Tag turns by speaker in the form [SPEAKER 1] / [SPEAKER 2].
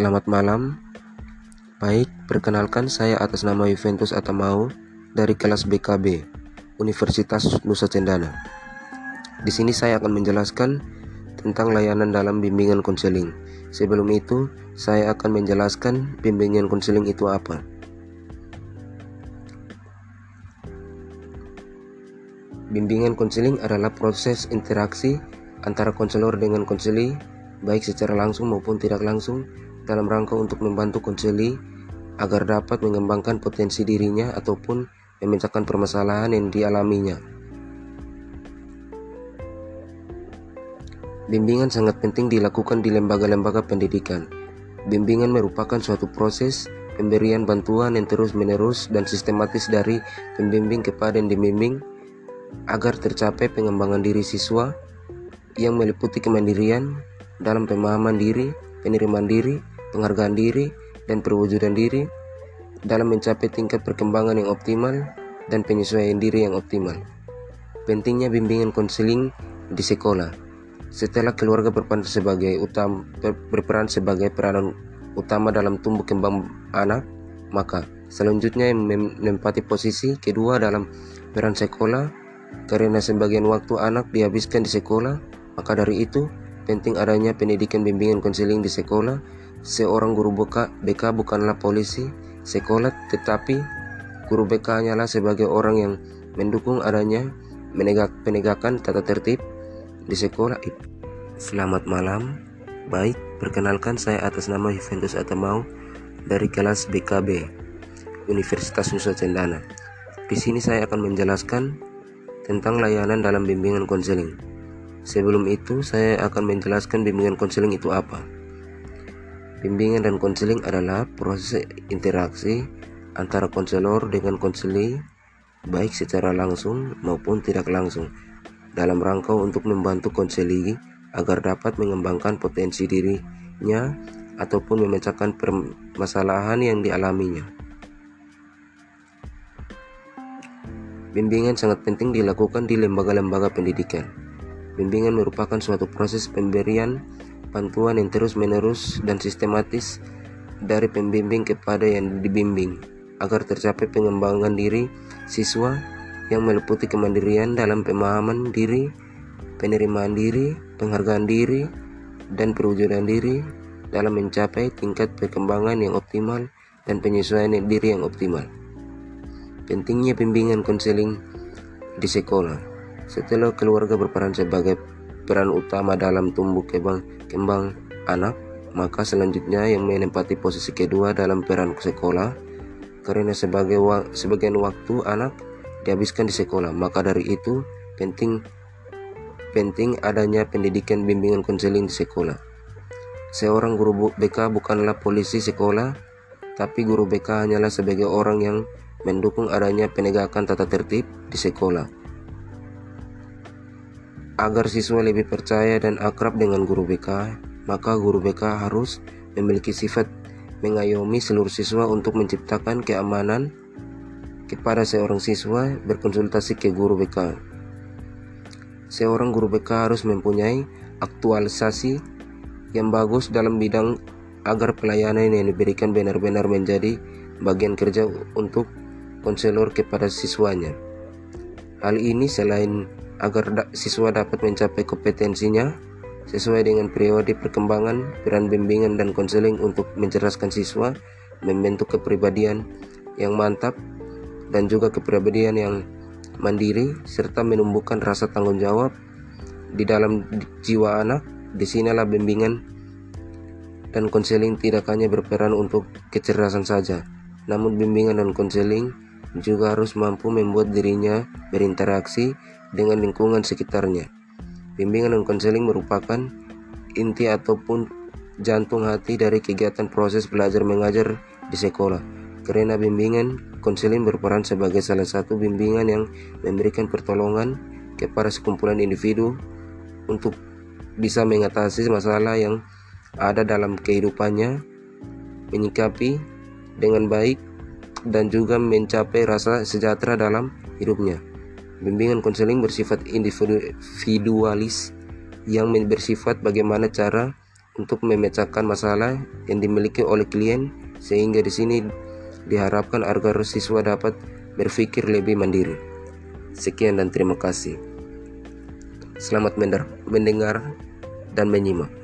[SPEAKER 1] Selamat malam. Baik, perkenalkan saya atas nama Juventus Atamau dari kelas BKB Universitas Nusa Cendana. Di sini saya akan menjelaskan tentang layanan dalam bimbingan konseling. Sebelum itu, saya akan menjelaskan bimbingan konseling itu apa. Bimbingan konseling adalah proses interaksi antara konselor dengan konseli, baik secara langsung maupun tidak langsung, dalam rangka untuk membantu konseli agar dapat mengembangkan potensi dirinya ataupun memecahkan permasalahan yang dialaminya. Bimbingan sangat penting dilakukan di lembaga-lembaga pendidikan. Bimbingan merupakan suatu proses pemberian bantuan yang terus-menerus dan sistematis dari pembimbing kepada yang dibimbing agar tercapai pengembangan diri siswa yang meliputi kemandirian dalam pemahaman diri, penerimaan diri, penghargaan diri, dan perwujudan diri dalam mencapai tingkat perkembangan yang optimal dan penyesuaian diri yang optimal. Pentingnya bimbingan konseling di sekolah. Setelah keluarga berperan sebagai utama, berperan sebagai peranan utama dalam tumbuh kembang anak, maka selanjutnya yang menempati posisi kedua dalam peran sekolah karena sebagian waktu anak dihabiskan di sekolah, maka dari itu penting adanya pendidikan bimbingan konseling di sekolah Seorang guru BK, BK bukanlah polisi sekolah tetapi guru BK hanyalah sebagai orang yang mendukung adanya menegak, penegakan tata tertib di sekolah itu. Selamat malam. Baik, perkenalkan saya atas nama Juventus Atamau dari kelas BKB Universitas Nusa Cendana. Di sini saya akan menjelaskan tentang layanan dalam bimbingan konseling. Sebelum itu, saya akan menjelaskan bimbingan konseling itu apa. Bimbingan dan konseling adalah proses interaksi antara konselor dengan konseli baik secara langsung maupun tidak langsung dalam rangka untuk membantu konseli agar dapat mengembangkan potensi dirinya ataupun memecahkan permasalahan yang dialaminya. Bimbingan sangat penting dilakukan di lembaga-lembaga pendidikan. Bimbingan merupakan suatu proses pemberian bantuan yang terus-menerus dan sistematis dari pembimbing kepada yang dibimbing agar tercapai pengembangan diri siswa yang meliputi kemandirian dalam pemahaman diri, penerimaan diri, penghargaan diri, dan perwujudan diri dalam mencapai tingkat perkembangan yang optimal dan penyesuaian diri yang optimal. Pentingnya pembimbingan konseling di sekolah. Setelah keluarga berperan sebagai peran utama dalam tumbuh kembang, kembang anak, maka selanjutnya yang menempati posisi kedua dalam peran sekolah karena sebagai wa sebagian waktu anak dihabiskan di sekolah. Maka dari itu penting penting adanya pendidikan bimbingan konseling di sekolah. Seorang guru BK bukanlah polisi sekolah, tapi guru BK hanyalah sebagai orang yang mendukung adanya penegakan tata tertib di sekolah Agar siswa lebih percaya dan akrab dengan guru BK, maka guru BK harus memiliki sifat mengayomi seluruh siswa untuk menciptakan keamanan kepada seorang siswa berkonsultasi ke guru BK. Seorang guru BK harus mempunyai aktualisasi yang bagus dalam bidang agar pelayanan yang diberikan benar-benar menjadi bagian kerja untuk konselor kepada siswanya. Hal ini selain agar da siswa dapat mencapai kompetensinya sesuai dengan periode perkembangan, peran bimbingan dan konseling untuk mencerdaskan siswa, membentuk kepribadian yang mantap dan juga kepribadian yang mandiri serta menumbuhkan rasa tanggung jawab di dalam jiwa anak. Di sinilah bimbingan dan konseling tidak hanya berperan untuk kecerdasan saja, namun bimbingan dan konseling juga harus mampu membuat dirinya berinteraksi dengan lingkungan sekitarnya. Bimbingan dan konseling merupakan inti ataupun jantung hati dari kegiatan proses belajar mengajar di sekolah. Karena bimbingan konseling berperan sebagai salah satu bimbingan yang memberikan pertolongan kepada sekumpulan individu untuk bisa mengatasi masalah yang ada dalam kehidupannya, menyikapi dengan baik dan juga mencapai rasa sejahtera dalam hidupnya. Bimbingan konseling bersifat individualis yang bersifat bagaimana cara untuk memecahkan masalah yang dimiliki oleh klien sehingga di sini diharapkan agar siswa dapat berpikir lebih mandiri. Sekian dan terima kasih. Selamat mendengar dan menyimak.